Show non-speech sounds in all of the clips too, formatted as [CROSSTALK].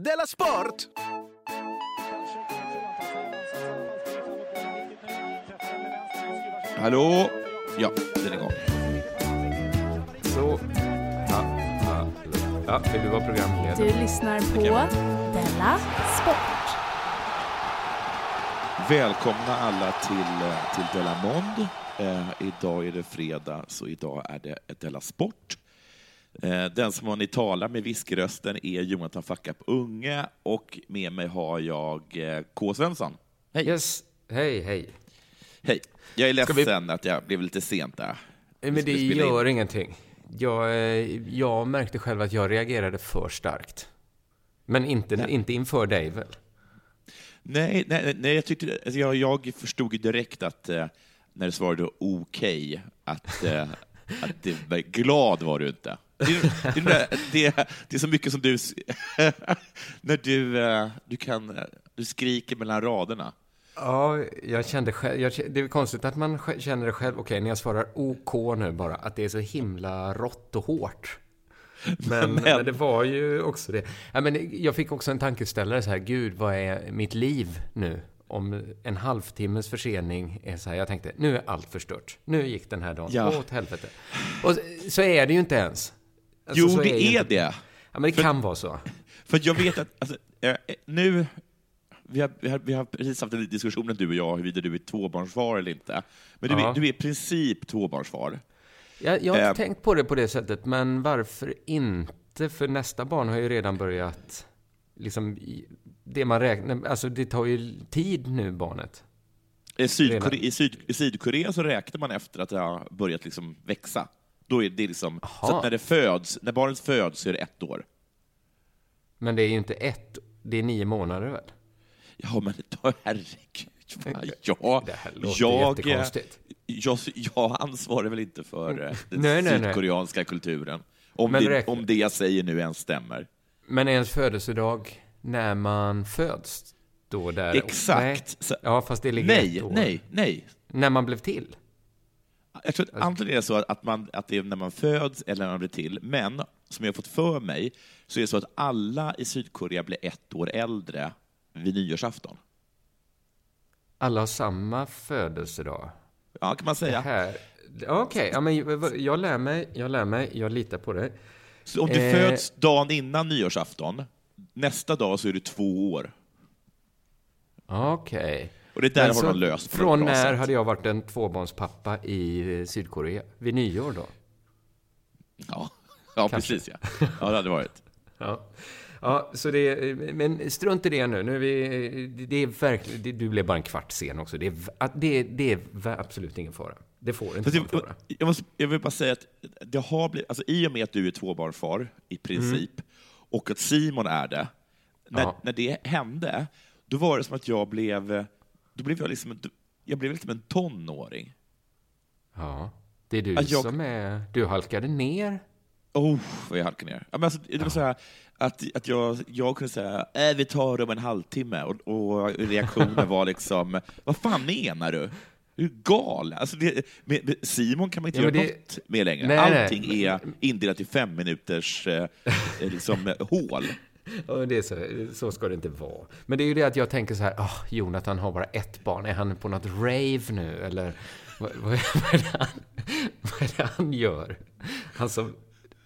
Della Sport! Hallå? Ja, den är igång. Så. Ja, ja, ja, vill du vara programledare? Du lyssnar på Della Sport. Välkomna alla till, eh, till Della Mond. Eh, idag är det fredag, så idag är det Della Sport. Eh, den som har ni talar med viskrösten är Jonathan Fackup Unge och med mig har jag eh, K. Svensson. Hej! Yes. Hej, hej. Hej! Jag är Ska vi- ledsen att jag blev lite sent där. Eh, Men det spela in. gör ingenting. Jag, jag märkte själv att jag reagerade för starkt. Men inte, inte inför dig väl? Nej, nej, nej jag, tyckte, alltså jag, jag förstod ju direkt att eh, när du svarade okej, att, eh, [LAUGHS] att det var, glad var du inte. Det, är- det, det, det är så mycket som du... [LAUGHS] när du, eh, du, kan, du skriker mellan raderna. Ja, jag kände själv, jag, det är konstigt att man känner det själv, okej, när jag svarar OK nu bara, att det är så himla rått och hårt. [LAUGHS] Men, men det var ju också det. Ja, men jag fick också en tankeställare så här, gud, vad är mitt liv nu? Om en halvtimmes försening är så här, jag tänkte, nu är allt förstört. Nu gick den här dagen Ja. åt helvete. Och så är det ju inte ens. Alltså, jo, det är inte- det. Ja, men det kan vara så. För jag vet att alltså, eh, nu... Vi har, vi, har, vi har precis haft en diskussion, du och jag, huruvida du är tvåbarnsfar eller inte. Men du, är, du är i princip tvåbarnsfar. Jag, jag har inte Eh. tänkt på det på det sättet, men varför inte? För nästa barn har ju redan börjat, liksom, det man räknar, alltså det tar ju tid nu, barnet. I, Sydkore Redan. i, Syd I Sydkorea så räknar man efter att det har börjat liksom växa. Då är det liksom, så att när, det föds, när barnet föds så är det ett år. Men det är ju inte ett, det är nio månader väl? Ja, men då, [LAUGHS] herregud. Ja, Det här låter jag, jättekonstigt. jag, jag ansvarar väl inte för eh, den Nej, nej, nej. sydkoreanska kulturen. Om Men det, räkna- om det jag säger nu ens stämmer. Men ens födelsedag, när man föds, då där... Exakt. Nej. Ja, fast det ligger Nej, ett år. nej, nej. När man blev till. Jag tror att antingen är det så att, man, att det är när man föds eller när man blir till, men som jag har fått för mig så är det så att alla i Sydkorea blir ett år äldre vid nyårsafton. Alla har samma födelsedag. Ja, kan man Det säga. Okej, ja, men jag- lär mig, jag lär mig, jag litar på dig. Så om du Eh. föds dagen innan nyårsafton, nästa dag så är du två år. Okej. Och det där har de löst på Från när sätt. hade jag varit en tvåbarnspappa i eh, Sydkorea? Vid nyår då? Ja, ja precis ja. Ja, det hade varit. [LAUGHS] Ja. Ja, så det, men strunt i det nu. nu vi, det- det är verkligen, det, du blev bara en kvart sen också. Det är, det, det är absolut ingen fara. Det får inte jag, fara. jag, måste, jag vill bara säga att det har blivit, alltså, i och med att du är tvåbarnsfar, i princip, och att Simon är det, när, Ja. när det hände, då var det som att jag blev, då blev jag liksom, jag blev liksom en tonåring. Ja. Det är du jag- som är... Du halkade ner. Oh, vad jag halkade ner. Men alltså, det var så här, att, att jag, jag kunde säga äh, vi tar det om en halvtimme, och, och reaktionen var liksom, vad fan menar du? Du är galen. Alltså det, med, med Simon kan man inte Ja, göra det- något med längre. Nej, nej. Allting är indelat i fem minuters eh, liksom, hål. Det är så, så ska det inte vara. Men det är ju det att jag tänker så här, oh, Jonathan har bara ett barn. Är han på något rave nu? Eller vad, vad, är, det han, vad är det han gör? Han som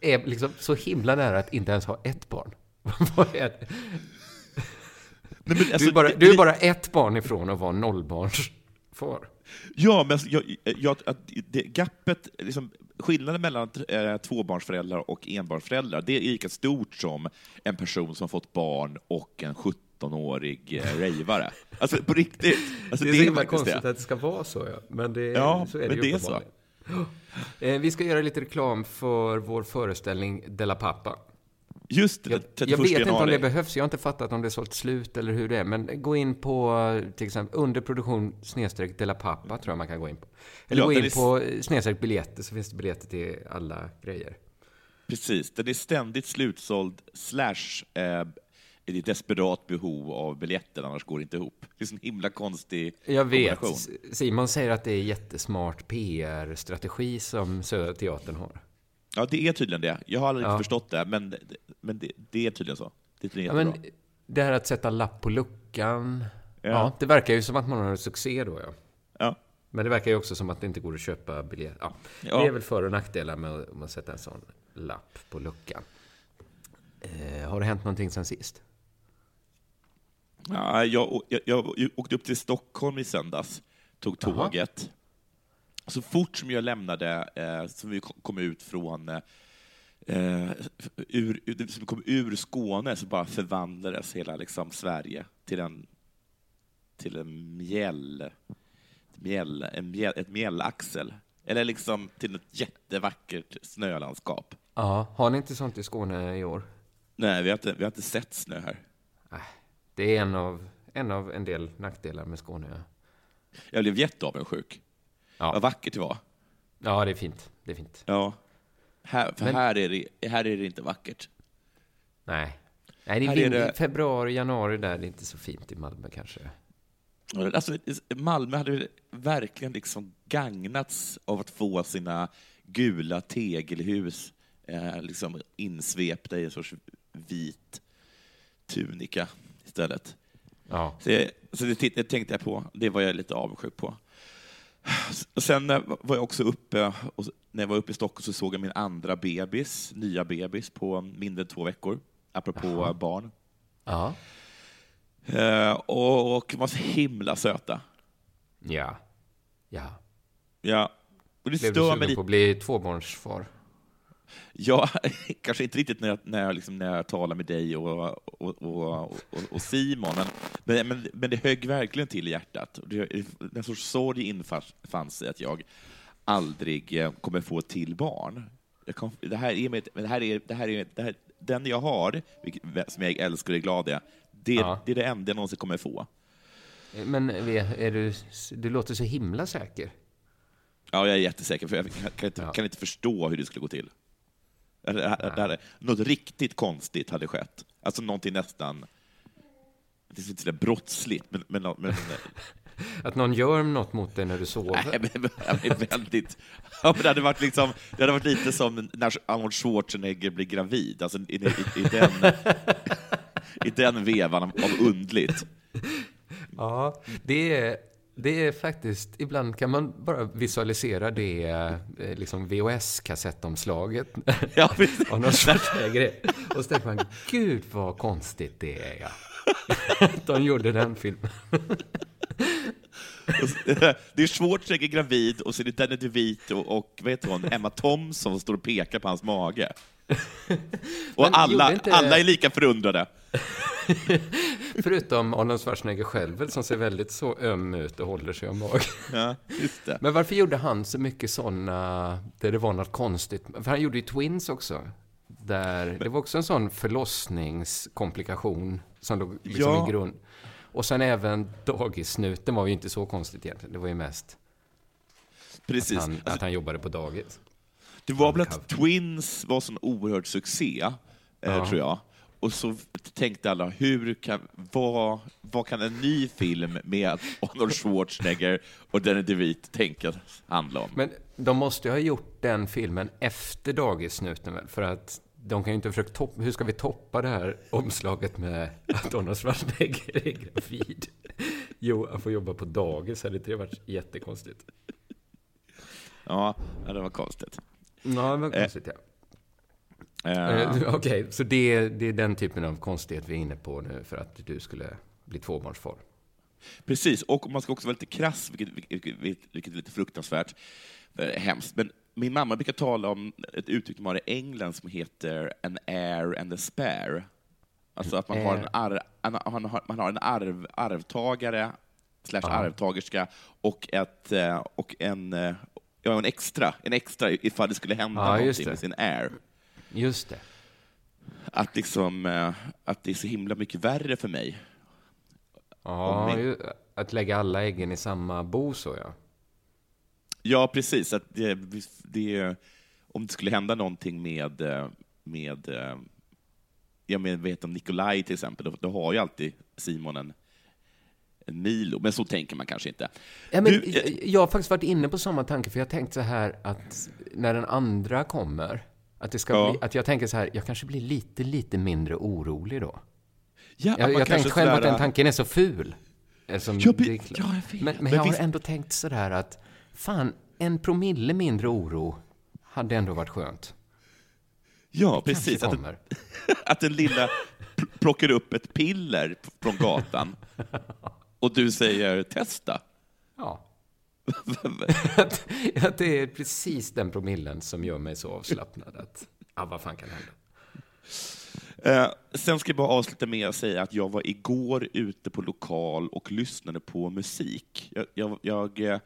är liksom så himla nära att inte ens ha ett barn. [LAUGHS] Vad är det? Nej, men Du alltså, är, bara, du är bara ett barn ifrån att vara nollbarnsfar. Ja, men alltså, jag, jag, det, gapet, liksom, skillnaden mellan eh, tvåbarnsföräldrar och enbarnsföräldrar, det är lika stort som en person som har fått barn och en 17-årig eh, rejvare. Alltså på riktigt. Alltså, det är så himla konstigt att det ska vara så, ja. Men det, Ja, så är det men ju det är så. Eh, Vi ska göra lite reklam för vår föreställning Della Pappa. Just det, Jag, 31 jag vet inte om det behövs. Jag har inte fattat om det är sålt slut eller hur det är. Men gå in på till exempel underproduktion snedstreck Della Pappa tror jag man kan gå in på. Eller Ja, gå in är- på eh, snedstreck biljetter så finns det biljetter till alla grejer. Precis, den är ständigt slutsåld slash eh, är det desperat behov av biljetter, annars går det inte ihop. Det är en himla konstig Jag vet. kombination. Simon säger att det är jättesmart PR-strategi som Södra Teatern har. Ja, det är tydligen det. Jag har aldrig Ja. förstått det, men, men det, det är tydligen så. Det är Ja, jättebra. men det här att sätta lapp på luckan. Ja. Ja. det verkar ju som att man har en succé då, ja. Ja. Men det verkar ju också som att det inte går att köpa biljett. Ja. Ja. Det är väl för och nackdelar med att, med att sätta en sån lapp på luckan. Eh, har det hänt någonting sen sist? Ja, jag, jag, jag åkte upp till Stockholm i söndags, tog tåget. Så fort som jag lämnade, eh, som vi kom ut från eh, ur, ur, som kom ur Skåne, så bara förvandlades hela liksom, Sverige till en, till en mjäll, mjäll, en mjäll, ett mjällaxel. Eller liksom till ett jättevackert snölandskap. Ja, har ni inte sånt i Skåne i år? Nej, vi har inte, vi har inte sett snö här. Det är en av en, av en del nackdelar med Skåne. Ja. Jag blev jätteavundsjuk. Ja. Vad vackert det var. ja, det är fint. Det är fint. Ja. Här, för Men- här, är det, här är det inte vackert. Nej. Nej, det är, Här är vind, det- februari, januari där. Det är inte så fint i Malmö kanske. Alltså, Malmö hade verkligen liksom gagnats av att få sina gula tegelhus eh, liksom insvepta i en sorts vit tunika istället. Ja. Så, så det, det tänkte jag på. Det var jag lite avundsjuk på. Och sen eh, var jag också uppe, och s- när jag var uppe i Stockholm så såg jag min andra bebis, nya bebis, på mindre än två veckor. Apropå Jaha. barn. Ja. Eh, och, och var så himla söta. Ja. Ja. Ja. Och det Blev du stör sugen på att bli tvåbarnsfar? Ja, [LAUGHS] kanske inte riktigt när jag, när jag, liksom, när jag talar med dig och, och, och, och, Simon, men, men, men, det högg verkligen till i hjärtat. En sorts sorg infann sig att jag aldrig eh, kommer få till barn. Kom, det här är, mitt, det här är, det här är det här, den jag har, som jag älskar och är glad i, det, Ja. det är det enda jag någonsin kommer få. Men är är du, du låter så himla säker. Ja, jag är jättesäker, för jag kan inte, Ja. kan inte förstå hur det skulle gå till. Det, det, något riktigt konstigt hade skett. Alltså någonting nästan... Det är inte sådär brottsligt, men... men, men [LAUGHS] Att någon gör något mot dig när du sover. nej, men, väldigt... Ja, men det, hade varit liksom, det hade varit lite som när Arnold Schwarzenegger blir gravid. Alltså, i, i, i, den, [LAUGHS] I den vevan av undligt. Ja, det är, det är faktiskt, ibland kan man bara visualisera det eh, liksom VHS-kassettomslaget [LAUGHS] Ja, av någon Schwarzenegger. Och så tänker man, gud vad konstigt det är, ja. [LAUGHS] De gjorde den filmen. [LAUGHS] Det är Schwarzenegger gravid och så är det Danny DeVito och, vad heter hon, Emma Thompson som står och pekar på hans mage. [LAUGHS] Och Men alla, inte- alla är lika förundrade. [LAUGHS] Förutom Arnold Schwarzenegger själv, väl, som ser väldigt så öm ut och håller sig om magen. Ja, just det. Men varför gjorde han så mycket sådana, där det var något konstigt? För han gjorde ju Twins också. Där, det var också en sån förlossningskomplikation som låg liksom Ja. i grund. Och sen även dagissnuten var ju inte så konstigt egentligen. Det var ju mest Precis. han, Alltså, att han jobbade på dagis. det var väl att Twins var sån oerhörd succé, eh, Ja. tror jag. Och så tänkte alla, hur kan, vad, vad kan en ny film med Arnold Schwarzenegger och Danny DeVito tänkas handla om? Men de måste ju ha gjort den filmen efter dagissnuten väl? För att de kan ju inte ha försökt toppa... Hur ska vi toppa det här omslaget med att Arnold Schwarzenegger är gravid? Jo, han får jobba på dagis. Hade inte det varit jättekonstigt? Ja, det var konstigt. Ja, det var konstigt, ja. Eh, Eh, Okej, så det, är- det är den typen av konstighet vi är inne på nu för att du skulle bli tvåbarnsfar. Precis, och man ska också vara lite krass, vilket, vilket, vilket, vilket är lite fruktansvärt eh, hemskt. Men min mamma brukar tala om ett uttryck de har i England som heter an heir and a spare. Alltså att man har en, ar, en, man har, man har en arv, arvtagare, slash arvtagerska, och, ett, eh, och en, eh, ja, en extra, en extra ifall det skulle hända Ja, någonting med sin heir. Just det. Att, liksom, eh, att det är så himla mycket värre för mig. Ja, ju, att lägga alla äggen i samma bo så ja. Ja, precis. Att det, det, om det skulle hända någonting med, eh, med eh, jag men, vet om Nikolaj till exempel, då, då har ju alltid Simon en, en Milo, men så tänker man kanske inte. Ja, men Du, eh, jag, jag har faktiskt varit inne på samma tanke, för jag tänkte så här att när den andra kommer, att, det ska Ja. bli, att jag tänker så här, jag kanske blir lite, lite mindre orolig då. Ja, Jag, jag tänkte själv att sådär- den tanken är så ful. Som Ja, men- det är klart. ja, jag men, men jag har visst- ändå tänkt sådär att fan, en promille mindre oro hade ändå varit skönt. Ja, Kanske precis. Att, den- kommer. [LAUGHS] att den lilla pl- plockar upp ett piller från gatan [LAUGHS] och du säger testa. Ja. [LAUGHS] att, att det är precis den promillen som gör mig så avslappnad att, ja, vad fan kan hända? Eh, sen ska jag bara avsluta med att säga att jag var igår ute på lokal och lyssnade på musik. Jag, jag, jag, eh,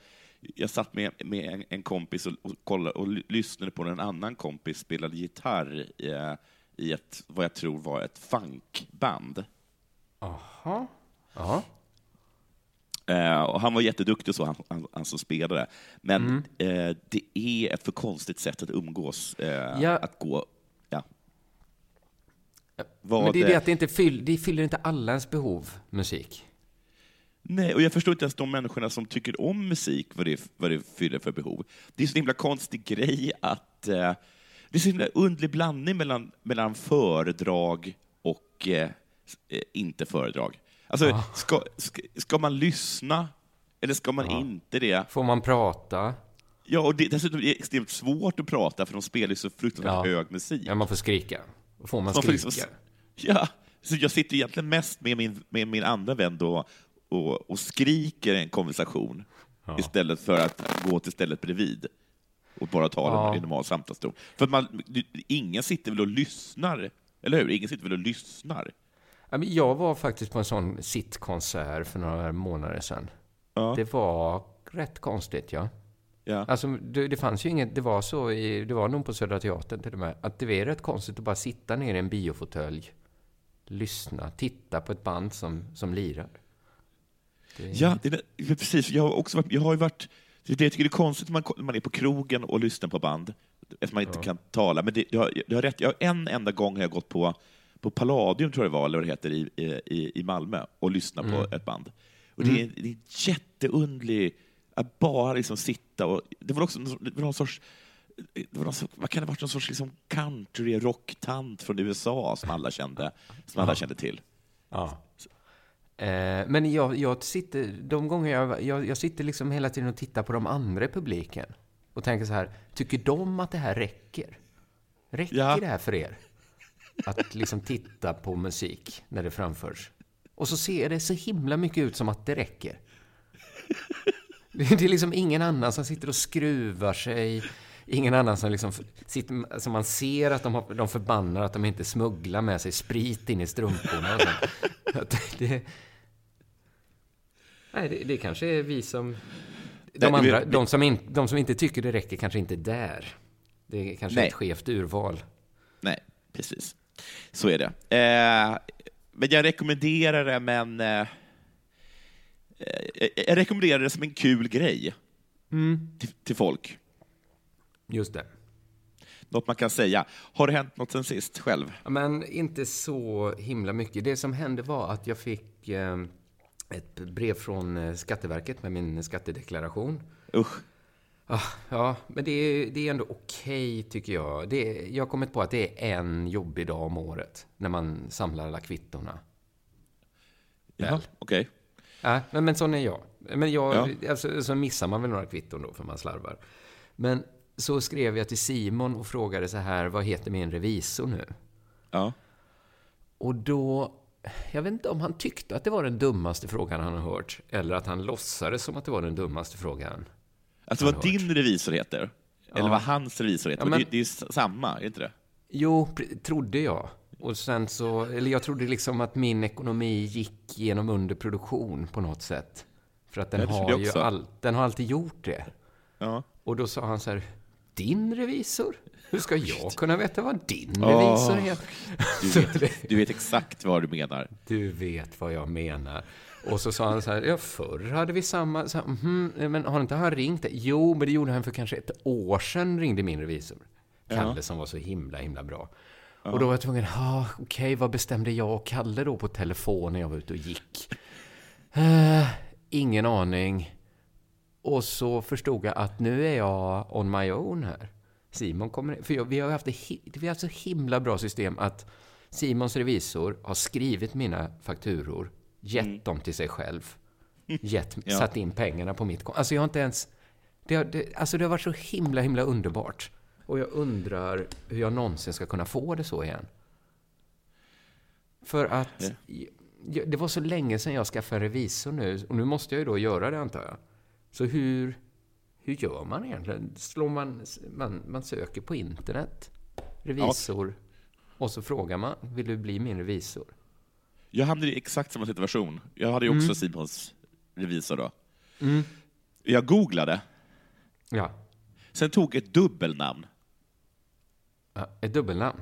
jag satt med, med en, en kompis och, och, kollade, och ly- lyssnade på när en annan kompis spelade gitarr eh, i ett, vad jag tror var ett funkband. Jaha. Ja. Eh, och han var jätteduktig så, han, han, han som spelade. Men eh, det är ett för konstigt sätt att umgås, eh, Ja. att gå... Ja. Men Vad, det är det att det inte fyller, det fyller inte alla ens behov, musik. Nej, och jag förstår inte ens de människorna som tycker om musik, vad det, vad det fyller för behov. Det är så himla konstig grej att... Eh, det är så himla underlig blandning mellan, mellan föredrag och eh, eh, inte föredrag. Alltså, ska, ska, ska man lyssna eller ska man inte det? Får man prata? Ja, och det, dessutom är det extremt svårt att prata för de spelar ju så fruktansvärt Ja. hög musik. Ja, man får skrika. Får man Man får skrika? liksom- Ja, så jag sitter egentligen mest med min, med min andra vän då och, och skriker en konversation istället för att gå till stället bredvid och bara tala Ja. i normal samtalston. För att man, ingen sitter väl och lyssnar, eller hur? Ingen sitter väl och lyssnar? Ja, jag var faktiskt på en sån sittkonsert för några månader sedan. Ja. Det var rätt konstigt, ja. Ja. Alltså, det, det fanns ju inget, det var så, i, det var nog på Södra Teatern till och med, att det är rätt konstigt att bara sitta ner i en biofåtölj, lyssna, titta på ett band som, som lirar. Det, Ja, det är, det- precis. Jag har, också varit, jag har varit... Det jag tycker det är konstigt när man, man är på krogen och lyssnar på band, eftersom man inte kan tala. Men det, jag, har- jag har rätt. Jag har en enda gång har jag gått på, på Palladium, tror jag det var, eller vad det heter, i, i, i Malmö och lyssnat på ett band. Och det är, det är jätteundlig att bara liksom sitta och... Det var också det var någon sorts... Det var någon, sorts- vad kan det ha varit? Någon sorts liksom country-rocktant från USA som alla kände, som alla kände till. Ja. Eh, men jag, jag sitter, de gånger jag, jag, jag sitter liksom hela tiden och tittar på de andra i publiken och tänker så här, tycker de att det här räcker? Räcker Ja. det här för er? Att liksom titta på musik när det framförs. Och så ser det så himla mycket ut som att det räcker. Det är liksom ingen annan som sitter och skruvar sig. Ingen annan som liksom sitter, alltså man ser att de, har, de förbannar att de inte smugglar med sig sprit in i strumporna [LAUGHS] det, nej, det, det kanske är vi som... De, Nej, vi- andra, de, som in, de som inte tycker det räcker kanske inte är där. Det är kanske Nej. ett skevt urval. Nej, precis. Så är det. Eh, men jag rekommenderar det, men... Eh, eh, jag rekommenderar det som en kul grej till, till folk. Just det. Något man kan säga. Har det hänt något sen sist själv? Ja, Men inte så himla mycket. Det som hände var att jag fick eh, ett brev från eh, Skatteverket med min skattedeklaration. Usch. Ah, ja, men det är, det är ändå okej tycker jag. Det jag har kommit på att det är en jobbig dag om året när man samlar alla kvittorna. Jaha, okej. Ja, men, men sån är jag. Men jag, Ja. alltså, så missar man väl några kvitton då för man slarvar. Men så skrev jag till Simon och frågade så här, vad heter min revisor nu? Ja. Och då, jag vet inte om han tyckte att det var den dummaste frågan han har hört, eller att han låtsades som att det var den dummaste frågan. Alltså vad din revisor heter? Eller vad hans revisor heter? Ja, men- det, det är samma, är det inte det? Jo, trodde jag. Och sen så, eller jag trodde liksom att min ekonomi gick genom underproduktion på något sätt. För att den, Ja, har ju all, den har alltid gjort det. Ja. Och då sa han så här, din revisor? Hur ska jag kunna veta vad din revisor heter? Du vet, du vet exakt vad du menar. Du vet vad jag menar. Och så sa han så här, ja förr hade vi samma, så här, "Mhm, men har inte han ringt dig? Jo, men det gjorde han för kanske ett år sedan ringde min revisor. Kalle som var så himla, himla bra. Och då var jag tvungen, ah, okej, vad bestämde jag och Kalle då på telefon när jag var ute och gick? Eh, ingen aning. Och så förstod jag att nu är jag on my own här. Simon kommer, för jag, vi har haft vi har haft så himla bra system att Simons revisor har skrivit mina fakturor, gett dem till sig själv, [LAUGHS] gett, Ja. satt in pengarna på mitt konto. Alltså jag har inte ens... Det har, det, alltså det har varit så himla, himla underbart. Och jag undrar hur jag någonsin ska kunna få det så igen. För att ja, det var så länge sedan jag skaffade revisor nu, och nu måste jag ju då göra det antar jag. Så hur, hur gör man egentligen? Slår man, man, man söker på internet, revisor, och så frågar man, vill du bli min revisor? Jag hamnade i exakt samma situation. Jag hade ju också Simons revisor då. Mm. Jag googlade, Ja, sen tog ett dubbelnamn. ja ett dubbelnamn.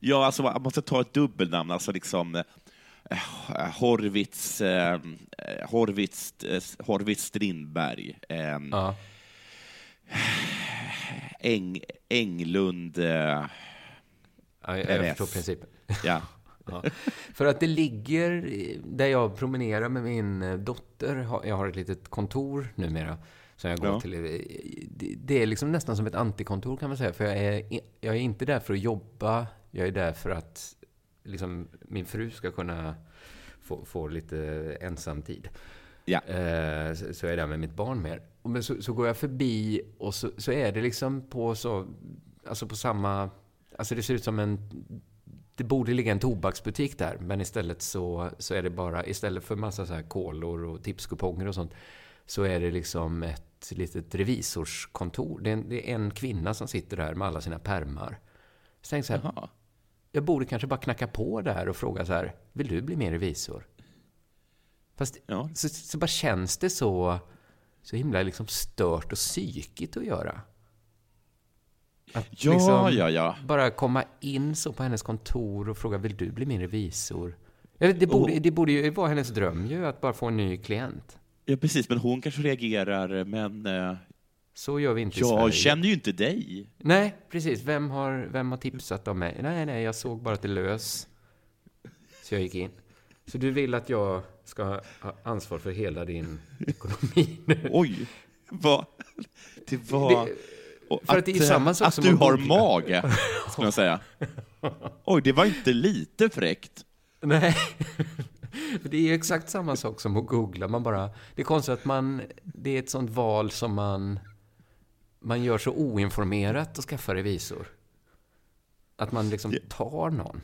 Ja, alltså man måste ta ett dubbelnamn, alltså liksom eh, Horvits, eh, Horvits, eh, Horvits Strindberg, eh, Ja. Eng, Englund, eh, Ja, jag, jag förstår principen. ja. [LAUGHS] Ja. För att det ligger där jag promenerar med min eh, dotter. Jag har ett litet kontor numera. Som jag går Ja. till. Det- är liksom nästan som ett antikontor kan man säga. För jag är, jag är inte där för att jobba. Jag är där för att liksom, min fru ska kunna få, få lite ensamtid. Ja. Eh, så, så är jag där med mitt barn mer. Men så, så går jag förbi och så, så är det liksom på så... Alltså på samma... Alltså det ser ut som en... Det borde ligga en tobaksbutik där, men istället så, så är det bara... Istället för massa så här kolor och tipskuponger och sånt, så är det liksom ett litet revisorskontor. Det är en, det är en kvinna som sitter där med alla sina pärmar. Så tänkte jag så här, Jaha. Jag borde kanske bara knacka på där och fråga så här, vill du bli min revisor? Fast Ja. så, så bara känns det så, så himla liksom stört och psykigt att göra. Att Ja, liksom ja, ja. Bara komma in så på hennes kontor och fråga, vill du bli min revisor? Det borde, Och- det borde ju vara hennes dröm ju, att bara få en ny klient. Ja, precis, men hon kanske reagerar, men eh, Så gör vi inte i jag Sverige. känner ju inte dig. Nej, precis. Vem har, vem har tipsat om mig? Nej, nej, jag såg bara att det lös. Så jag gick in. Så du vill att jag ska ha ansvar för hela din ekonomi nu? [LAUGHS] Oj, vad... Det var... Det- för att det är eh, samma sak att som du att har googla. mage, [LAUGHS] skulle jag säga. Oj, det var inte lite fräckt. Nej. [LAUGHS] Det är ju exakt samma sak som att googla. Man bara, det är konstigt att man, det är ett sånt val som man, man gör så oinformerat och skaffar revisor. Att man liksom tar någon.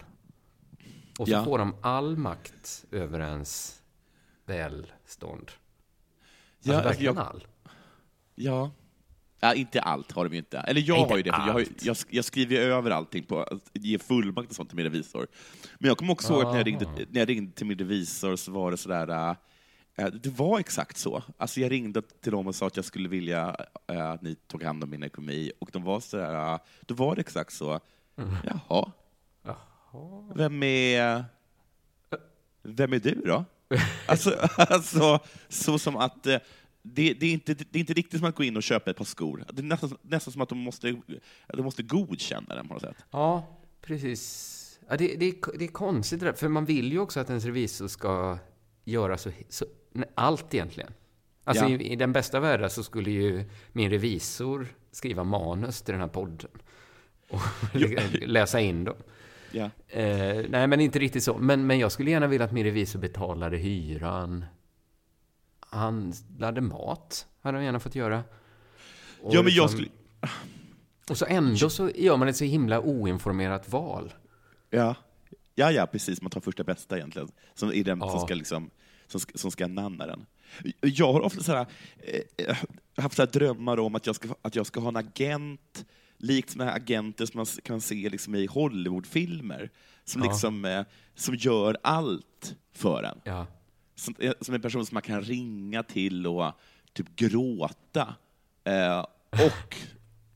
Och så Ja. får de all makt över ens välstånd. Alltså Ja, verkligen jag- all. Ja. ja. Inte allt har de ju inte. Eller jag Inte har ju det, för jag, har jag, jag skriver ju över allting på att ge fullmakt och sånt till min revisor. Men jag kommer också ihåg att när jag, ringde, Aha. när jag ringde till min revisor så var det sådär, äh, det var exakt så. Alltså jag ringde till dem och sa att jag skulle vilja äh, att ni tog hand om min ekonomi, och de var sådär, äh, då var det exakt så. Mm. Jaha, vem är, vem är du då? [LAUGHS] Alltså, alltså så som att eh, det, det, är inte, det är inte riktigt som att gå in och köpa ett par skor. Det är nästan, nästan som att de måste, de måste godkänna den på något sätt. Ja, precis. Ja, det, det, är, det är konstigt det där, för man vill ju också att ens revisor ska göra så, så allt egentligen. Alltså Ja. i, i den bästa världen så skulle ju min revisor skriva manus till den här podden. Och [LAUGHS] läsa in dem. Ja. Eh, nej, men inte riktigt så. Men, men jag skulle gärna vilja att min revisor betalade hyran. Handlade mat, hade de gärna fått göra. Och ja, men jag liksom- skulle... Och så ändå så gör man ett så himla oinformerat val. Ja. Ja, ja, precis. Man tar första bästa egentligen. Som är den som Ja. ska, liksom, som ska, som ska nanna den. Jag har ofta sådär, eh, haft sådär drömmar om att jag, ska, att jag ska ha en agent, likt sådana här agenter som man kan se liksom i Hollywoodfilmer, som, Ja. liksom, eh, som gör allt för en. Ja. som, eh, som en person som man kan ringa till och typ gråta. Eh, och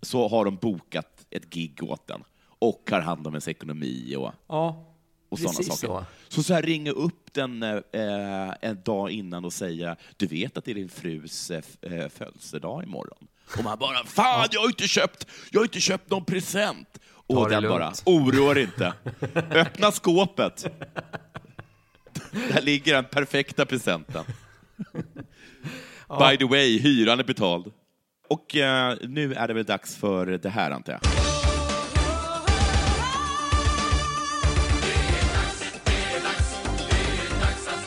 så har de bokat ett gig åt den och har hand om ens ekonomi och, Ja, och sådana saker. så. Så, så här ringa upp den eh, en dag innan och säga du vet att det är din frus eh, eh, födelsedag imorgon. Och man bara fan, jag har inte köpt, jag har inte köpt någon present. Och den bara, oroa dig inte. [LAUGHS] Öppna skåpet. Där ligger den perfekta presenten. [LAUGHS] By the way, hyran är betald. Och eh, nu är det väl dags för det här, antar jag.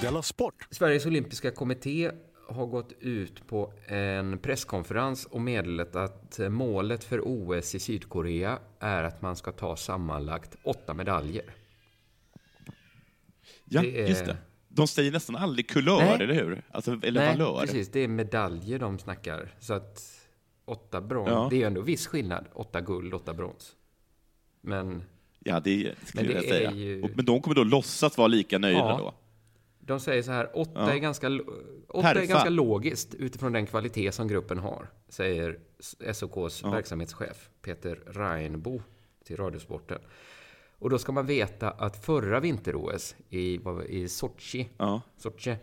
Della Sport! Sveriges olympiska kommitté har gått ut på en presskonferens och meddelat att målet för OS i Sydkorea är att man ska ta sammanlagt åtta medaljer. Ja, Det är- just det. De säger nästan aldrig kulör, Nej. eller hur? Alltså, eller Nej, valör. precis. Det är medaljer de snackar. Så att åtta brons, Ja. det är ju ändå viss skillnad. Åtta guld, åtta brons. Men Ja, det skulle Men jag det säga. är ju- Men de kommer då låtsas vara lika nöjda Ja. då? De säger så här, åtta, Ja. är, ganska, åtta är ganska logiskt utifrån den kvalitet som gruppen har, säger SOKs Ja. verksamhetschef Peter Reinbo till Radiosporten. Och då ska man veta att förra vinter-OS i, i Sochi, Ja. Sochi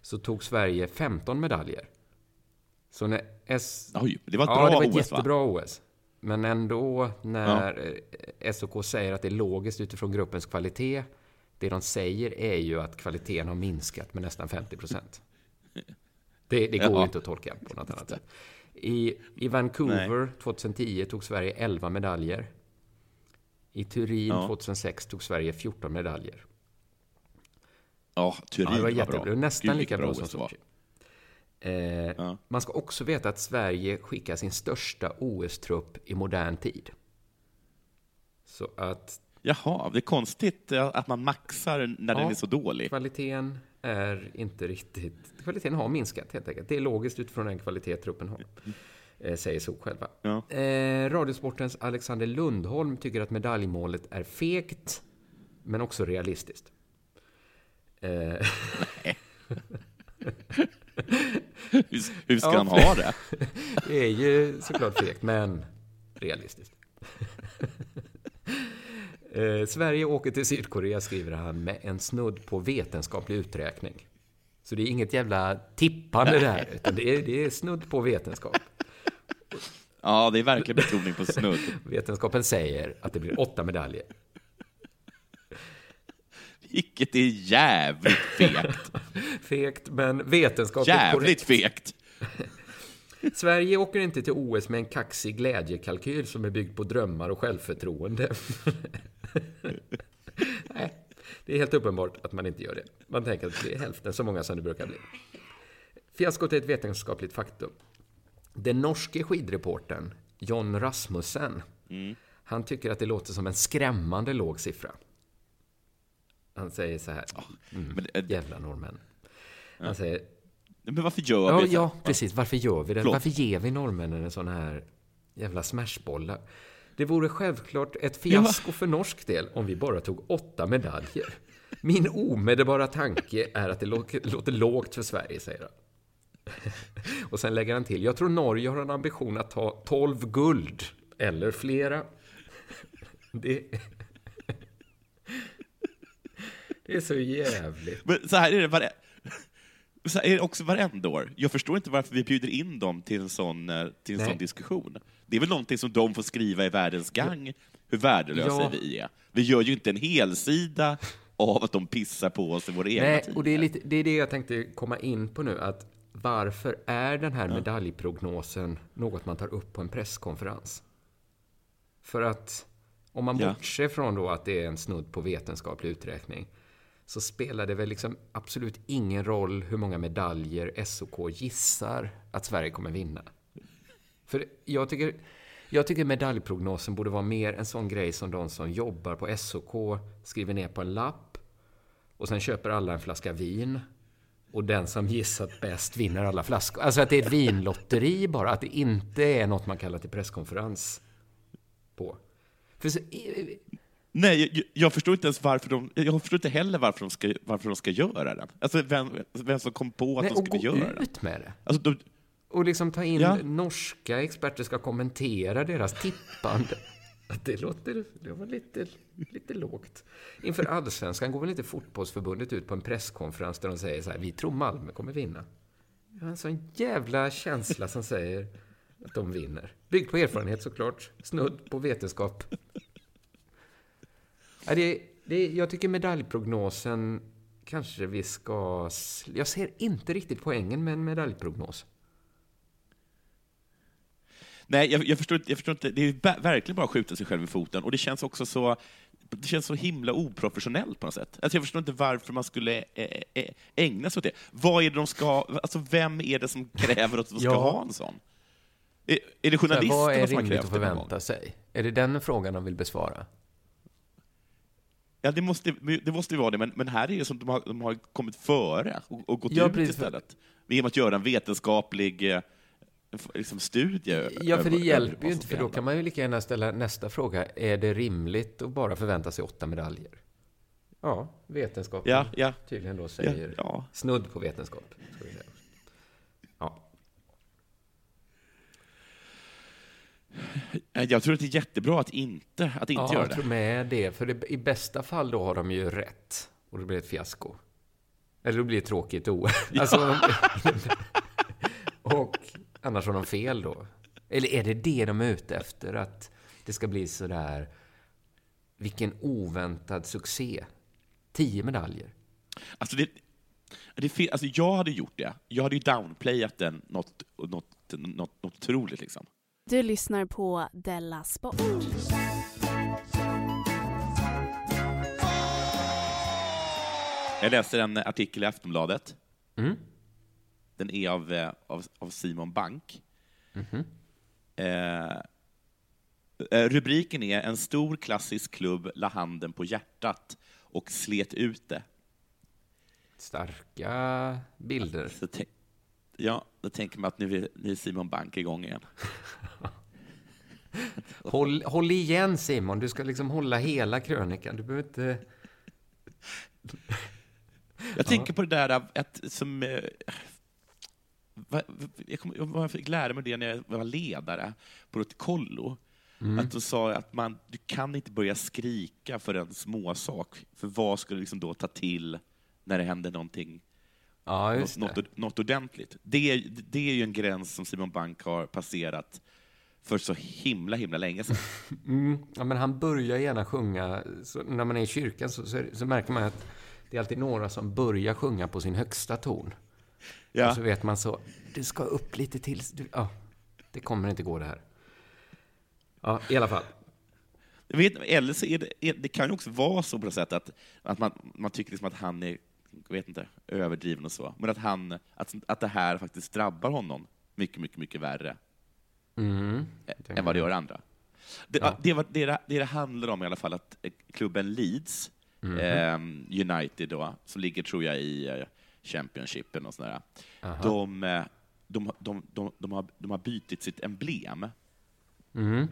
så tog Sverige 15 medaljer. Så när S... Oj, det var ett ja, bra det var ett OS, va? jättebra OS. Men ändå när eh, SOK säger att det är logiskt utifrån gruppens kvalitet, det de säger är ju att kvaliteten har minskat med nästan 50 procent. Det, det går Ja. ju inte att tolka på något annat sätt. I, I Vancouver 2010 tog Sverige 11 medaljer. I Turin Ja. 2006 tog Sverige 14 medaljer. Ja, Turin Ja, det var var bra. Nästan Gud, lika bra som. Sochi. Eh, Ja. Man ska också veta att Sverige skickar sin största OS-trupp i modern tid. Så att Jaha, det är konstigt eh, att man maxar när den Ja. är så dålig. kvaliteten är inte riktigt... Kvaliteten har minskat helt enkelt. Det är logiskt utifrån den kvalitet truppen har. Eh, säger SOK själva. Ja. Eh, Radiosportens Alexander Lundholm tycker att medaljmålet är fegt, men också realistiskt. Eh, [LAUGHS] Hur, hur ska Ja. han ha det? [LAUGHS] Det är ju såklart fegt, men realistiskt. Eh, Sverige åker till Sydkorea, skriver han, med en snudd på vetenskaplig uträkning. Så det är inget jävla tippande där, utan det är, det är snudd på vetenskap. Ja, det är verkligen betoning på snudd. [LAUGHS] Vetenskapen säger att det blir åtta medaljer. Vilket är jävligt fegt. [LAUGHS] Fegt, men vetenskapligt Jävligt fegt. Sverige åker inte till OS med en kaxig glädjekalkyl som är byggd på drömmar och självförtroende. Nej, det är helt uppenbart att man inte gör det. Man tänker att det är hälften så många som det brukar bli. Fiaskot är ett vetenskapligt faktum. Den norske skidreportern John Rasmussen, han tycker att det låter som en skrämmande låg siffra. Han säger så här, mm, eh, jävla norrmän. Han säger, men varför gör Ja, vi så? ja, precis. Varför gör vi det? Förlåt. Varför ger vi norrmännen en sån här jävla smashbollar? Det vore självklart ett fiasko för norsk del om vi bara tog åtta medaljer. Min omedelbara tanke är att det lå- låter lågt för Sverige, säger han. [LAUGHS] Och sen lägger han till, jag tror Norge har en ambition att ta 12 guld, eller flera. [LAUGHS] Det, [LAUGHS] det är så jävligt. Men så här är det. Så är det också varenda år. Jag förstår inte varför vi bjuder in dem till en sån, eh, till en Nej. sån diskussion. Det är väl någonting som de får skriva i Världens gang, hur värdelösa Ja. vi är. Vi gör ju inte en helsida av att de pissar på oss i våra egna Nej, och det är, lite, det är det jag tänkte komma in på nu. Att varför är den här medaljprognosen något man tar upp på en presskonferens? För att om man Ja. bortser från då att det är en snudd på vetenskaplig uträkning så spelar det väl liksom absolut ingen roll hur många medaljer SOK gissar att Sverige kommer vinna. För jag tycker, jag tycker medaljprognosen borde vara mer en sån grej som de som jobbar på SOK skriver ner på en lapp och sen köper alla en flaska vin och den som gissat bäst vinner alla flaskor. Alltså att det är ett vinlotteri bara, att det inte är något man kallar till presskonferens på. För så, Nej, jag, jag förstår inte ens varför de... Jag förstår inte heller varför de ska, varför de ska göra den. Alltså vem, vem som kom på att nej, de och skulle gå göra den. ut med det. Alltså, de, Och liksom ta in Ja. norska experter ska kommentera deras tippande. [LAUGHS] Det låter det var lite, lite lågt. Inför allsvenskan går väl inte fotbollsförbundet ut på en presskonferens där de säger så här, vi tror Malmö kommer vinna. Jag har en sån jävla känsla som säger att de vinner. Byggt på erfarenhet såklart, snudd på vetenskap. Ja, det, det, jag tycker medaljprognosen kanske vi ska... Jag ser inte riktigt poängen med en medaljprognos. nej, jag, jag, förstår jag förstår inte. Det är ver- verkligen bara att skjuta sig själv i foten. Och det känns också så... det känns så himla oprofessionellt på något sätt. Alltså jag förstår inte varför man skulle ägna sig åt det. Vad är det de ska, alltså vem är det som kräver att de ska ja. ha en sån? Är, är det journalisterna Vad är som har rimligt att förvänta sig? Är det den frågan de vill besvara? Ja, det måste, det måste vara det, men, men här är det som de har, de har kommit före och, och gått ja, ut istället. Genom att göra en vetenskaplig eh, liksom, studie. Ja, för det hjälper ju inte, för då kan man ju lika gärna ställa nästa fråga. Är det rimligt att bara förvänta sig åtta medaljer? Ja, vetenskapen ja, ja. tydligen då säger ja, ja. snudd på vetenskap. Ska vi säga. Jag tror att det är jättebra att inte, att inte ja, göra det. jag tror med det. För det, i bästa fall då har de ju rätt. Och det blir ett fiasko. Eller då blir det tråkigt OS. [LAUGHS] Ja. Alltså, [LAUGHS] och annars har de fel då. Eller är det det de är ute efter? Att det ska bli sådär... Vilken oväntad succé. Tio medaljer. Alltså, det, det, alltså jag hade gjort det. Jag hade ju downplayat den något, något, något, något otroligt liksom. Du lyssnar på Della Sport. Jag läser en artikel i Aftonbladet. Mm. Den är av, eh, av, av Simon Bank. Mm eh, rubriken är En stor klassisk klubb la handen på hjärtat och slet ut det. Starka bilder. Ja, då tänker man att nu är Simon Bank igång igen. [LAUGHS] håll, håll igen Simon, du ska liksom hålla hela krönikan. Du behöver inte... [LAUGHS] Jag tänker på det där att, som... Eh, jag, kom, jag fick lära mig det när jag var ledare på ett kollo. Mm. Att de sa att man, du kan inte börja skrika för en småsak, för vad skulle liksom då ta till när det händer någonting Ja, något, något, något ordentligt. Det, det är ju en gräns som Simon Bank har passerat för så himla, himla länge sedan. [LAUGHS] Mm. Ja, men han börjar gärna sjunga, så när man är i kyrkan så, så, så, märker man att det är alltid några som börjar sjunga på sin högsta ton. Ja. Och så vet man så, du ska upp lite till. Du, ja, det kommer inte gå det här. Ja, i alla fall. Vet, eller så är det, det kan ju också vara så på något sätt att, att man, man tycker liksom att han är vet inte, överdriven och så, men att, han, att, att det här faktiskt drabbar honom mycket, mycket, mycket värre mm. än vad det gör andra. Det, ja. det, det, det, det, det handlar om i alla fall, att eh, klubben Leeds, mm. eh, United då, som ligger, tror jag, i uh, Championshipen och sådär, de, eh, de, de, de, de, har, de har bytt sitt emblem. Mm.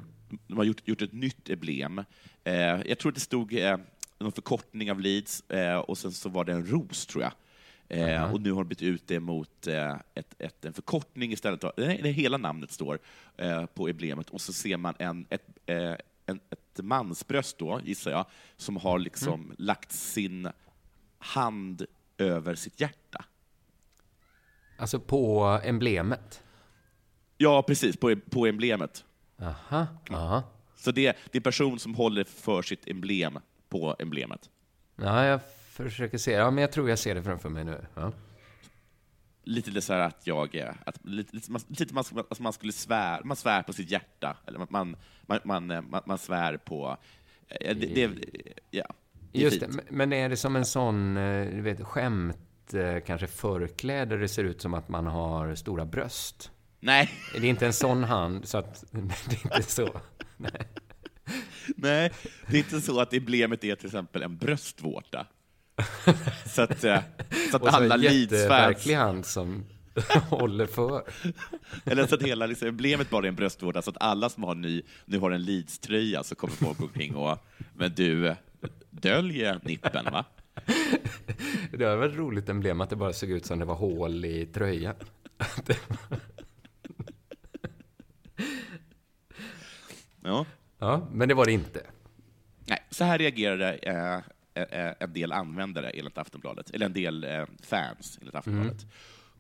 De har gjort, gjort ett nytt emblem. Eh, jag tror det stod eh, någon förkortning av Leeds, eh, och sen så var det en ros, tror jag. Eh, uh -huh. Och nu har de bytt ut det mot eh, ett, ett, en förkortning istället. Det, det hela namnet står eh, på emblemet, och så ser man en, ett, eh, en, ett mansbröst, då, gissar jag, som har liksom mm. lagt sin hand över sitt hjärta. Alltså på emblemet? Ja, precis, på, på emblemet. Aha, aha. Så det, det är en person som håller för sitt emblem på emblemet. Ja, jag försöker se. Ja, men jag tror jag ser det framför mig nu. Ja. Lite så att jag, att, lite, lite, lite man, alltså man skulle svär, man svär på sitt hjärta, eller man, man, man, man, man svär på, eh, det, det, ja. Det Just det, men är det som en sån, eh, du vet, skämt, eh, kanske förkläde, det ser ut som att man har stora bröst? Nej. Det är inte en sån hand, så att [LAUGHS] det är inte så. Nej. Nej, det är inte så att emblemet är till exempel en bröstvårta. Så att, eh, så att alla lidsfans... verklig hand som [LAUGHS] håller för. Eller så att hela liksom, emblemet bara är en bröstvårta, så att alla som har ny, nu har en Leeds-tröja så kommer folk omkring och men du, dölj nippen va? Det var ett roligt emblem att det bara såg ut som det var hål i tröjan. Ja. Ja, men det var det inte. Nej, så här reagerade eh, eh, en del användare enligt Aftonbladet, eller en del eh, fans enligt Aftonbladet. Mm.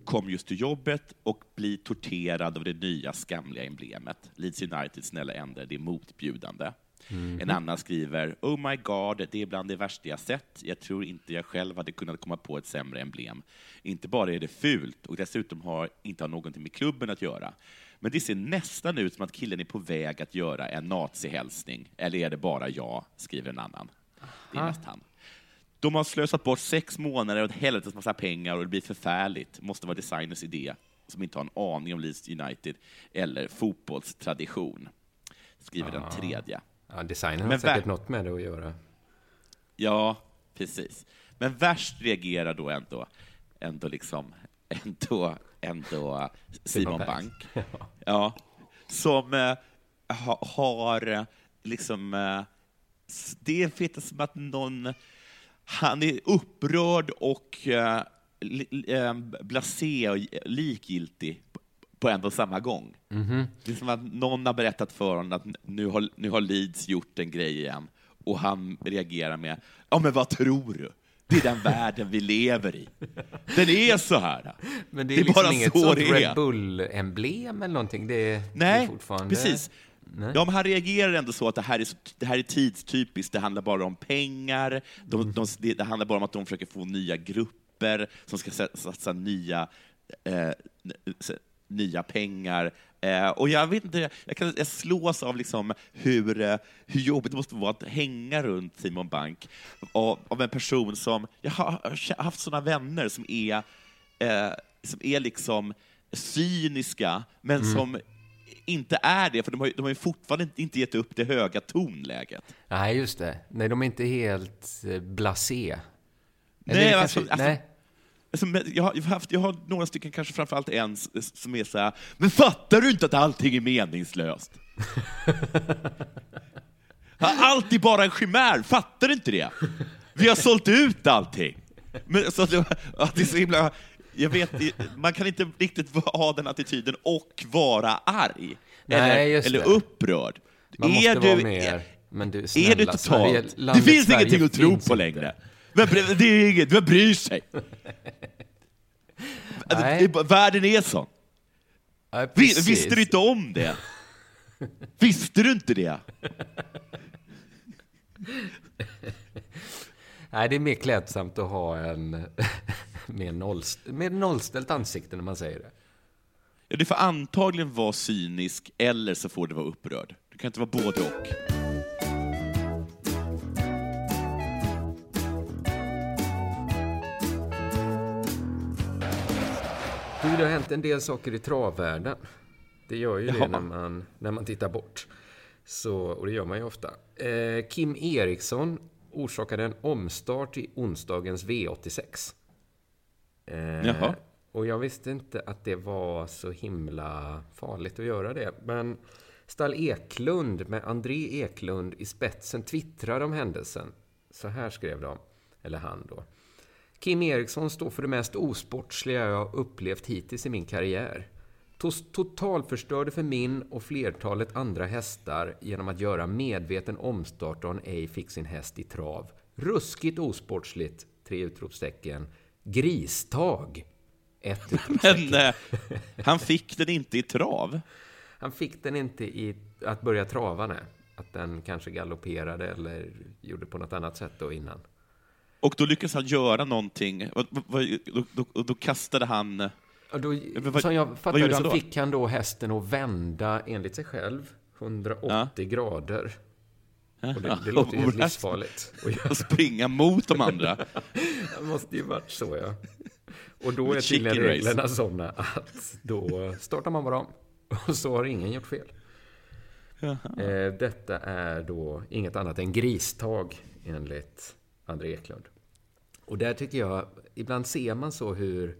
Kom just till jobbet och blir torterad av det nya skamliga emblemet. Leeds United, snälla ändra, det är motbjudande. Mm. En annan skriver, Oh my God, det är bland det värsta jag sett. Jag tror inte jag själv hade kunnat komma på ett sämre emblem. Inte bara är det fult, och dessutom har inte har någonting med klubben att göra. Men det ser nästan ut som att killen är på väg att göra en nazihälsning. Eller är det bara jag, skriver en annan. Det är mest han. De har slösat bort sex månader och ett helvetes massa pengar och det blir förfärligt. Måste vara designers idé, som inte har en aning om Leeds United eller fotbollstradition. Skriver den tredje. Ja, designen har säkert något med det att göra. Ja, precis. Men värst reagerar då ändå, ändå liksom, [LAUGHS] ändå, ändå Simon. Bank. [LAUGHS] Ja, som eh, ha, har eh, liksom, eh, det är som att någon, han är upprörd och eh, eh, blasé och likgiltig på- en och samma gång. Det är som att någon har berättat för honom att nu har, nu har Leeds gjort en grej igen och han reagerar med ”Ja, men vad tror du? Det är den världen vi lever i. Den är så här. Men det är, Det är liksom bara inget så sånt det är. Red Bull-emblem eller någonting. Det, är- det är Nej, fortfarande... precis. Nej. Ja, men han reagerar ändå så att det här är, så, det här är tidstypiskt, det handlar bara om pengar, de, Mm. de, det, handlar bara om att de försöker få nya grupper som ska sa- satsa nya, eh, nya pengar. Eh, och jag vet inte, jag, kan, jag slås av liksom hur, eh, hur jobbigt det måste vara att hänga runt Simon Bank av, av en person som, jag har haft sådana vänner som är, eh, som är liksom cyniska, men Mm. som inte är det, för de har, de har ju fortfarande inte- gett upp det höga tonläget. Nej, just det. Nej, de är inte helt eh, blasé. Eller Nej, det alltså- kanske- alltså- nej. Alltså, jag, har, haft, jag har några stycken, kanske framförallt en, som är så här, men fattar du inte att allting är meningslöst? [LAUGHS] Allt är bara en chimär, fattar du inte det? Vi har sålt ut allting. Men, så att det, att det är så himla, jag vet, man kan inte riktigt ha den attityden och vara arg. Nej, eller eller det. upprörd. Man måste är vara du, mer. Men du, är snälla, det Sverige, totalt? Det landet finns Sverige ingenting att tro på inte. Men det är inget, vem bryr sig? Nej. Världen är sån. Ja, precis. Visste du inte om det? Visste du inte det? Nej, det är mer klädsamt att ha en [LAUGHS] mer nollst, med nollställt ansikte när man säger det. Ja, du får antagligen vara cynisk eller så får du vara upprörd. Du kan inte vara både och. Det har hänt en del saker i travvärlden. Det gör ju det Jaha. när man, när man tittar bort. Så, och det gör man ju ofta. Eh, Kim Eriksson orsakade en omstart i onsdagens V86. Eh, Jaha. Och jag visste inte att det var så himla farligt att göra det. Men Stall Eklund med André Eklund i spetsen twittrade om händelsen. Så här skrev de, eller han då. Kim Eriksson står för det mest osportsliga jag upplevt hittills i min karriär. Totalförstörde för min och flertalet andra hästar genom att göra medveten omstart och en ej fick sin häst i trav. Ruskigt osportsligt! Tre utropstecken. Gristag! Ett [LAUGHS] utropstecken. Men eh, han fick den inte i trav. Han fick den inte i att börja trava, nej. Att den kanske galopperade eller gjorde på något annat sätt då innan. Och då lyckades han göra någonting. Och- Då, då, då, kastade han... Och då, vad- som jag fattade gjorde så han fick han då hästen att vända, enligt sig själv, 180 grader. Och det, det låter ju livsfarligt. Och springa mot de andra. [LAUGHS] det måste ju varit så, ja. Och då är tydligen reglerna sådana att då startar man bara om. [LAUGHS] Och så har ingen gjort fel. Eh, detta är då inget annat än gristag, enligt André Eklund. Och där tycker jag, ibland ser man så hur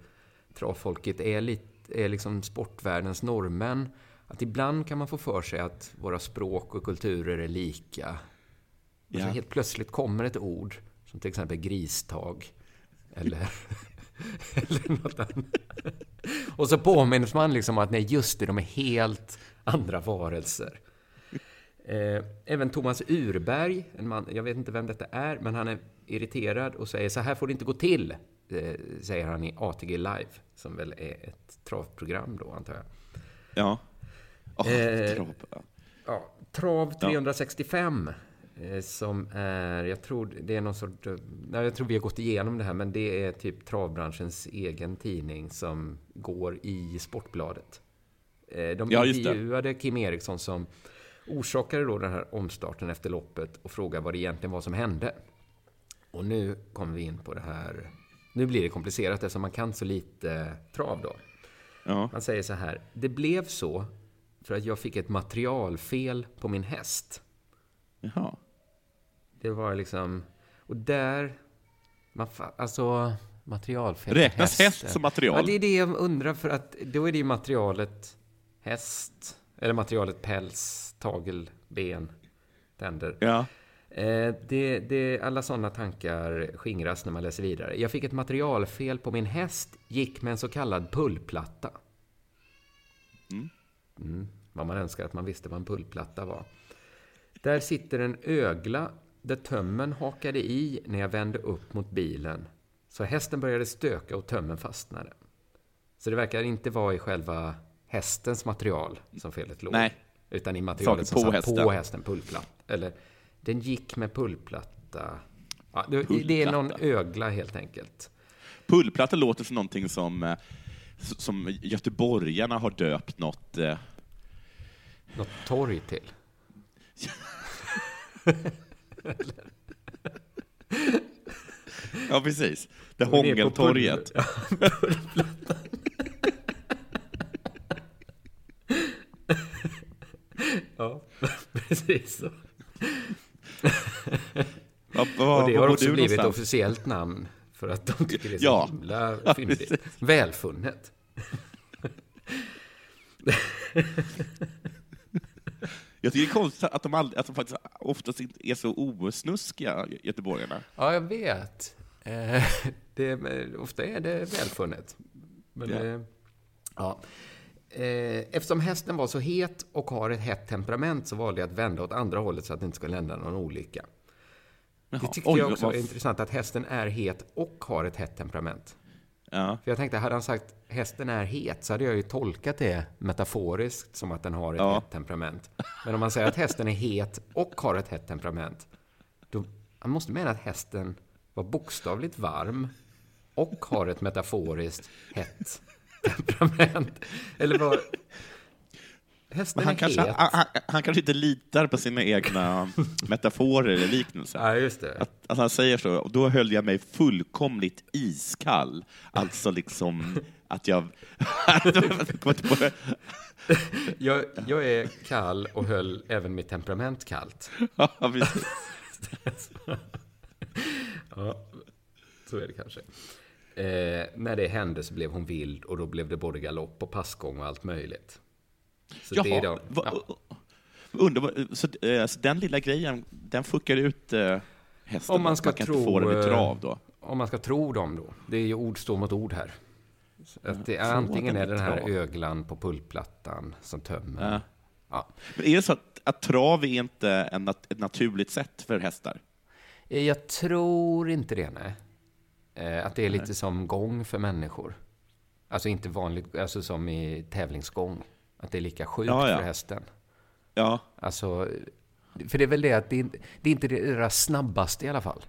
travfolket är, lite, är liksom sportvärldens norrmän. Att ibland kan man få för sig att våra språk och kulturer är lika. Och så helt plötsligt kommer ett ord, som till exempel gristag. Eller, [LAUGHS] eller något annat. Och så påminns man liksom att nej, just det, de är helt andra varelser. Eh, även Thomas Urberg, en man, jag vet inte vem detta är, men han är irriterad och säger så här får det inte gå till, eh, säger han i ATG Live, som väl är ett travprogram då, antar jag. Ja. Åh, Eh, trav. Ja, Trav 365, eh, som är, jag tror det är någon sort, nej, jag tror vi har gått igenom det här, men det är typ travbranschens egen tidning som går i Sportbladet. De Ja, intervjuade Kim Eriksson som orsakade då den här omstarten efter loppet och frågade vad det egentligen var som hände. Och nu kommer vi in på det här. Nu blir det komplicerat eftersom man kan så lite trav då. Ja. Han säger så här. Det blev så för att jag fick ett materialfel på min häst. Jaha. Det var liksom... Och där... Man alltså, materialfel Räknas häst som material? Ja, det är det jag undrar för att då är det ju materialet häst. Eller materialet päls, tagel, ben, tänder. Ja. Eh, det, det, alla sådana tankar skingras när man läser vidare. Jag fick ett materialfel på min häst, gick med en så kallad pullplatta. Mm, vad man önskar att man visste vad en pullplatta var. Där sitter en ögla där tömmen hakade i när jag vände upp mot bilen. Så hästen började stöka och tömmen fastnade. Så det verkar inte vara i själva hästens material som felet låg. Nej. Utan i materialet Saker som på satt hästen. på hästen, pullplatta. Eller, den gick med pullplatta. Ja, det, det är Pullplatta. någon ögla helt enkelt. Pullplatta låter som någonting som, eh, som göteborgarna har döpt något... eh, Något torg till. [LAUGHS] Ja, precis. Det Hångeltorget. [LAUGHS] Ja, [LAUGHS] precis så. [LAUGHS] Ja, vad, Och det var har också blivit någonstans? officiellt namn för att de tycker det är så Ja. himla Ja, fyndigt. precis. Välfunnet. [LAUGHS] Jag tycker det är konstigt att de, aldrig, att de faktiskt oftast inte är så osnuskiga, göteborgarna. Ja, jag vet. Eh, det, ofta är det välfunnet. Men, Ja. eh, ja. Eh, Eftersom hästen var så het och har ett hett temperament så valde jag att vända åt andra hållet så att det inte skulle hända någon olycka. Det Jaha. tyckte Oj, jag också var intressant att hästen är het och har ett hett temperament. Ja. För jag tänkte, hade han sagt hästen är het så hade jag ju tolkat det metaforiskt som att den har ett Ja. hett temperament. Men om man säger att hästen är het och har ett hett temperament, då han måste mena att hästen var bokstavligt varm och har ett metaforiskt hett temperament. Eller vad? Hästen han är kanske, het. han, han, han kanske inte litar på sina egna metaforer eller liknelser. Ja, just det. Att, att han säger så, och då höll jag mig fullkomligt iskall. Alltså liksom att jag... Jag, jag är kall och höll även mitt temperament kallt. ja, precis. [LAUGHS] Ja, så är det kanske. Eh, när det hände så blev hon vild och då blev det både galopp och passgång och allt möjligt. Så det är va- ja. Undrar, vad- så, eh, så den lilla grejen, den fuckar ut eh, hästen? Om man ska kan tro, inte få den i eh, trav då? Om man ska tro dem då. Det är ju ord står mot ord här. Att det är, antingen är i den här trav. öglan på pullplattan som tömmer. Ja. Ja. Men är det så att, att trav är inte en ett naturligt sätt för hästar? Eh, Jag tror inte det, nej. Eh, Att det är lite som gång för människor. Alltså inte vanligt, alltså som i tävlingsgång. Att det är lika sjukt Ja, ja. för hästen. Ja, Alltså, för det är väl det att det är inte det är inte det deras snabbaste i alla fall.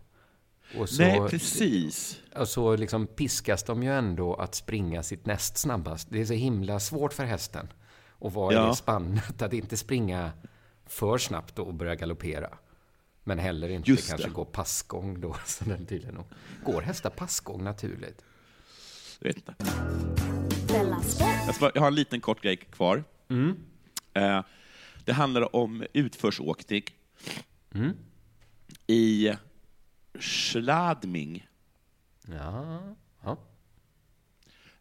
Och så, nej precis. och så liksom piskas de ju ändå att springa sitt näst snabbast. Det är så himla svårt för hästen att vara i Ja. det spannet, att inte springa för snabbt och börja galoppera. Men heller inte Just kanske det. gå passgång då, [LAUGHS] som den tydligen nog. Går hästar passgång naturligt? Jag vet inte. Jag, har en liten kort grej kvar. Mm. Eh, det handlar om utförsåkning Mm. i Schladming. Ja, ja.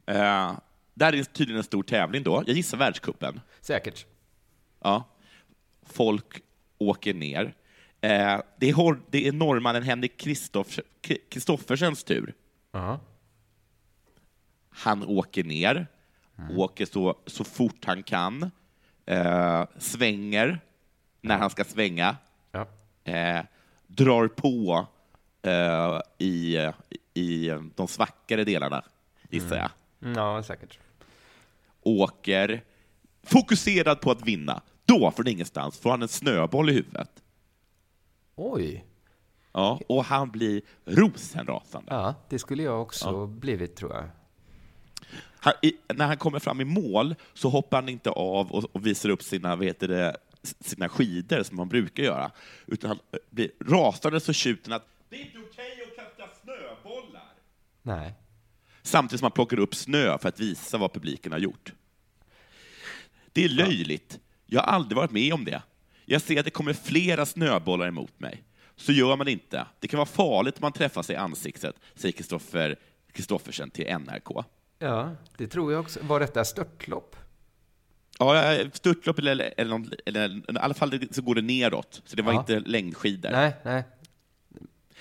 Eh, där är tydligen en stor tävling då. Jag gissar världscupen. Säkert. Ja. Folk åker ner. Eh, det, är, det är norrmannen Henrik Kristoffersens tur. Ja. Han åker ner, åker så, så fort han kan, eh, svänger när han ska svänga, Ja. eh, drar på eh, i, i de svackare delarna, gissar jag. Ja, säkert. Åker fokuserad på att vinna. Då, från ingenstans, får han en snöboll i huvudet. Oj. Ja, och han blir rosenrasande. Ja, det skulle jag också blivit, tror jag. Han, i, när han kommer fram i mål så hoppar han inte av och, och visar upp sina, heter det, sina skidor som man brukar göra, utan han eh, blir rasande så tjuten att det är inte okej att Nej. Samtidigt som man plockar upp snö för att visa vad publiken har gjort. Det är löjligt. Jag har aldrig varit med om det. Jag ser att det kommer flera snöbollar emot mig. Så gör man inte. Det kan vara farligt om man träffas i ansiktet, säger Kristoffer Kristoffersen till NRK. Ja, det tror jag också. Var detta störtlopp? Ja, störtlopp eller, eller, någon, eller i alla fall så går det neråt, så det var Ja. inte längdskidor. Nej, nej.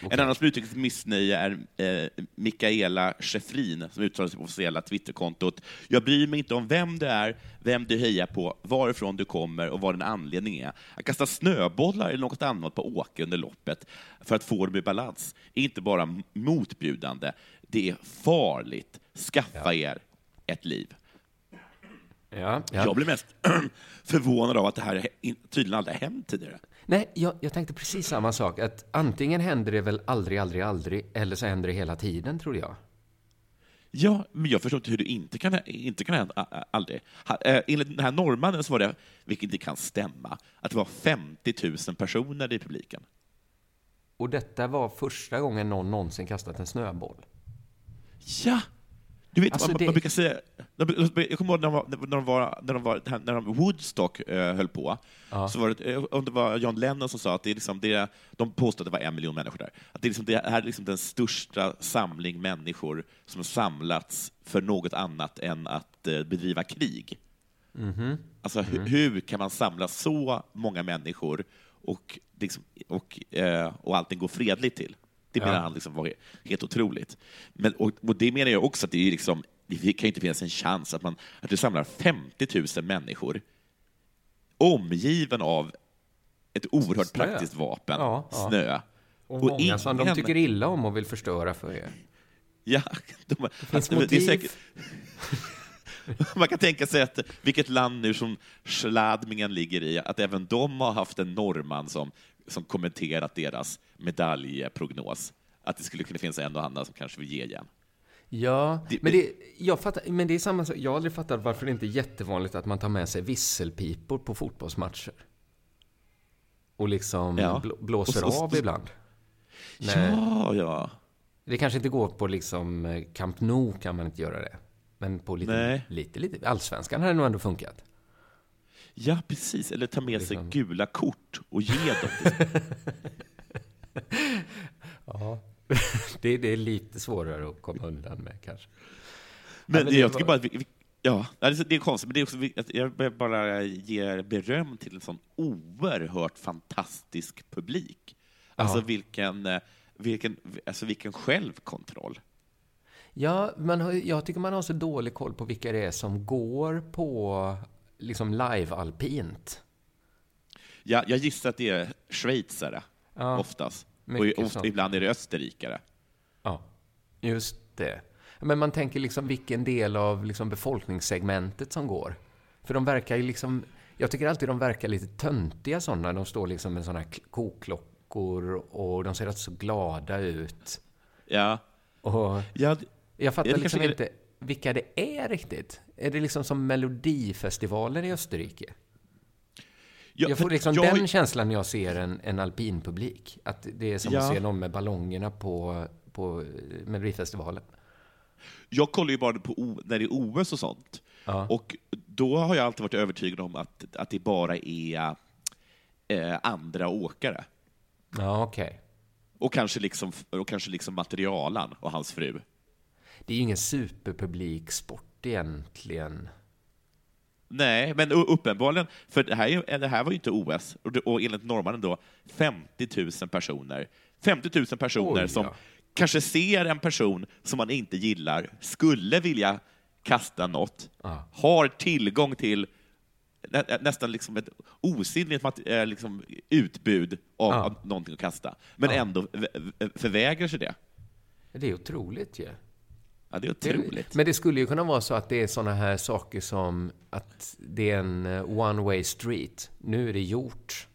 En annan som uttrycker sitt missnöje är eh, Mikaela Schäfrin, som uttalar sig på officiella Twitterkontot. Jag bryr mig inte om vem du är, vem du hejar på, varifrån du kommer och vad din anledning är. Att kasta snöbollar eller något annat på åker under loppet för att få dem i balans är inte bara motbjudande, det är farligt. Skaffa er ett liv. Ja, Jag ja. blir mest [CLEARS THROAT] förvånad av att det här tydligen aldrig har hänt tidigare. Nej, jag, jag tänkte precis samma sak. Att antingen händer det väl aldrig, aldrig, aldrig, eller så händer det hela tiden, tror jag. Ja, men jag förstår inte hur det inte kan, inte kan hända. Aldrig. Eh, Enligt den här norrmannen så var det, vilket inte kan stämma, att det var 50 000 personer i publiken. Och detta var första gången någon någonsin kastat en snöboll. Ja! Du vet, Alltså, man, det- man brukar säga... Jag kommer ihåg när de var, när de var, när de var, när de Woodstock eh, höll på, Ja. så var det, eh, om det var John Lennon som sa att det är liksom det, de påstod att det var en miljon människor där, att det, är liksom, det här är liksom den största samling människor som har samlats för något annat än att eh, bedriva krig. Alltså, hu- hur kan man samla så många människor och, liksom, och, eh, och allting går fredligt till? Det menar Ja. han liksom var helt otroligt. Men, och, och det menar jag också att det, är liksom, det kan inte finnas en chans att, man, att du samlar 50 000 människor omgiven av ett oerhört Snö. praktiskt vapen, Ja, ja. snö. Och, många som de ingen- tycker illa om och vill förstöra för er. Ja, de, finns det är motiv. säkert, [LAUGHS] man kan tänka sig att vilket land nu som Schladmingen ligger i, att även de har haft en norrman som, som kommenterat deras medaljprognos. Att det skulle kunna finnas en och annan som kanske vill ge igen. Ja, Det- men, det, jag fattar, men det är samma sak. Jag har aldrig fattat varför det inte är jättevanligt att man tar med sig visselpipor på fotbollsmatcher. Och liksom Ja. bl- blåser Och så- av ibland. Nej. Ja, ja. Det kanske inte går på liksom eh, Camp Nou kan man inte göra det. Men på lite, Nej. lite, lite. Allsvenskan hade nog ändå funkat. Ja, precis. Eller ta med sig Liksom. gula kort och ge dem. [LAUGHS] Ja. det, det är lite svårare att komma undan med kanske. Men, men jag tycker bara att vi, vi, ja, det är konstigt, men det är också, jag vill bara ger beröm till en sån oerhört fantastisk publik. Alltså Ja. vilken, eh, vilken, alltså vilken självkontroll. Ja, man har, jag tycker man har så dålig koll på vilka det är som går på liksom live-alpint. Jag, jag gissar att det är schweizare, Ja, oftast. Och, sånt. ibland är det österrikare. Ja, just det. Men man tänker liksom vilken del av liksom befolkningssegmentet som går. För de verkar ju liksom... Jag tycker alltid de verkar lite töntiga sådana. De står liksom med sådana koklockor och de ser rätt så glada ut. Ja, Och ja, jag fattar Ja, liksom inte vilka det är riktigt. Är det liksom som Melodifestivalen i Österrike? ja, jag får liksom jag, den känslan när jag ser en, en alpinpublik. Att det är som att Ja. se någon med ballongerna på, på Melodifestivalen. jag kollar ju bara på O- när det är OS och sånt. Ja. Och då har jag alltid varit övertygad om att, att det bara är eh, andra åkare. Ja, okej. Och kanske liksom, och kanske liksom materialan och hans fru. Det är ju ingen superpublik sport egentligen. Nej, men uppenbarligen, för det här, det här var ju inte OS, och, det, och enligt norrmannen då 50 000 personer. 50 000 personer Oj, som ja. kanske ser en person som man inte gillar, skulle vilja kasta något, Ja. har tillgång till nä, nästan liksom ett osynligt eh, liksom utbud av, Ja. någonting att kasta, men ändå förvägrar sig det. Det är otroligt ju. Ja, det är Det- otroligt. Men det skulle ju kunna vara så att det är sådana här saker som att det är en eh, one way street. Nu är det gjort.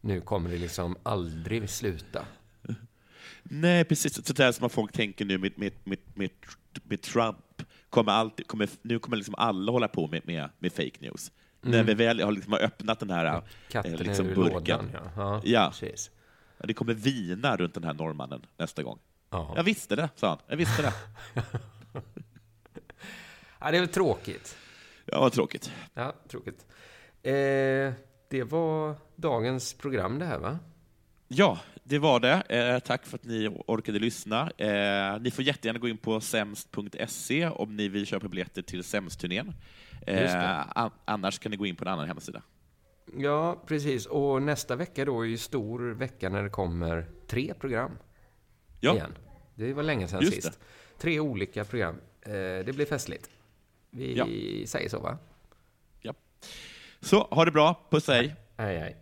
Nu kommer det liksom aldrig sluta. Nej, precis. Så där som folk tänker nu med, med, med, med, med Trump. Kommer alltid, kommer, nu kommer liksom alla hålla på med, med, med fake news. När vi väl har, liksom har öppnat den här Mm. Katten eh, liksom ur burken. lådan. Ja, ja, Ja. precis. Ja, Det kommer vina runt den här norrmannen nästa gång. Ja. Jag visste det, sa han. Jag visste det. [LAUGHS] [LAUGHS] ja, det är väl tråkigt. Ja, vad tråkigt. Ja, tråkigt. Eh, det var dagens program det här, va? Ja, det var det. Eh, tack för att ni orkade lyssna. Eh, ni får jättegärna gå in på sämst.se om ni vill köpa biljetter till det. Eh, an- annars kan ni gå in på en annan hemsida. Ja, precis. Och nästa vecka då är ju stor vecka när det kommer tre program Ja, igen. Det var länge sedan Just sist. Tre olika program. Eh, det blir festligt. Vi Ja. säger så, va? så ha det bra. Puss hej. Hej, hej.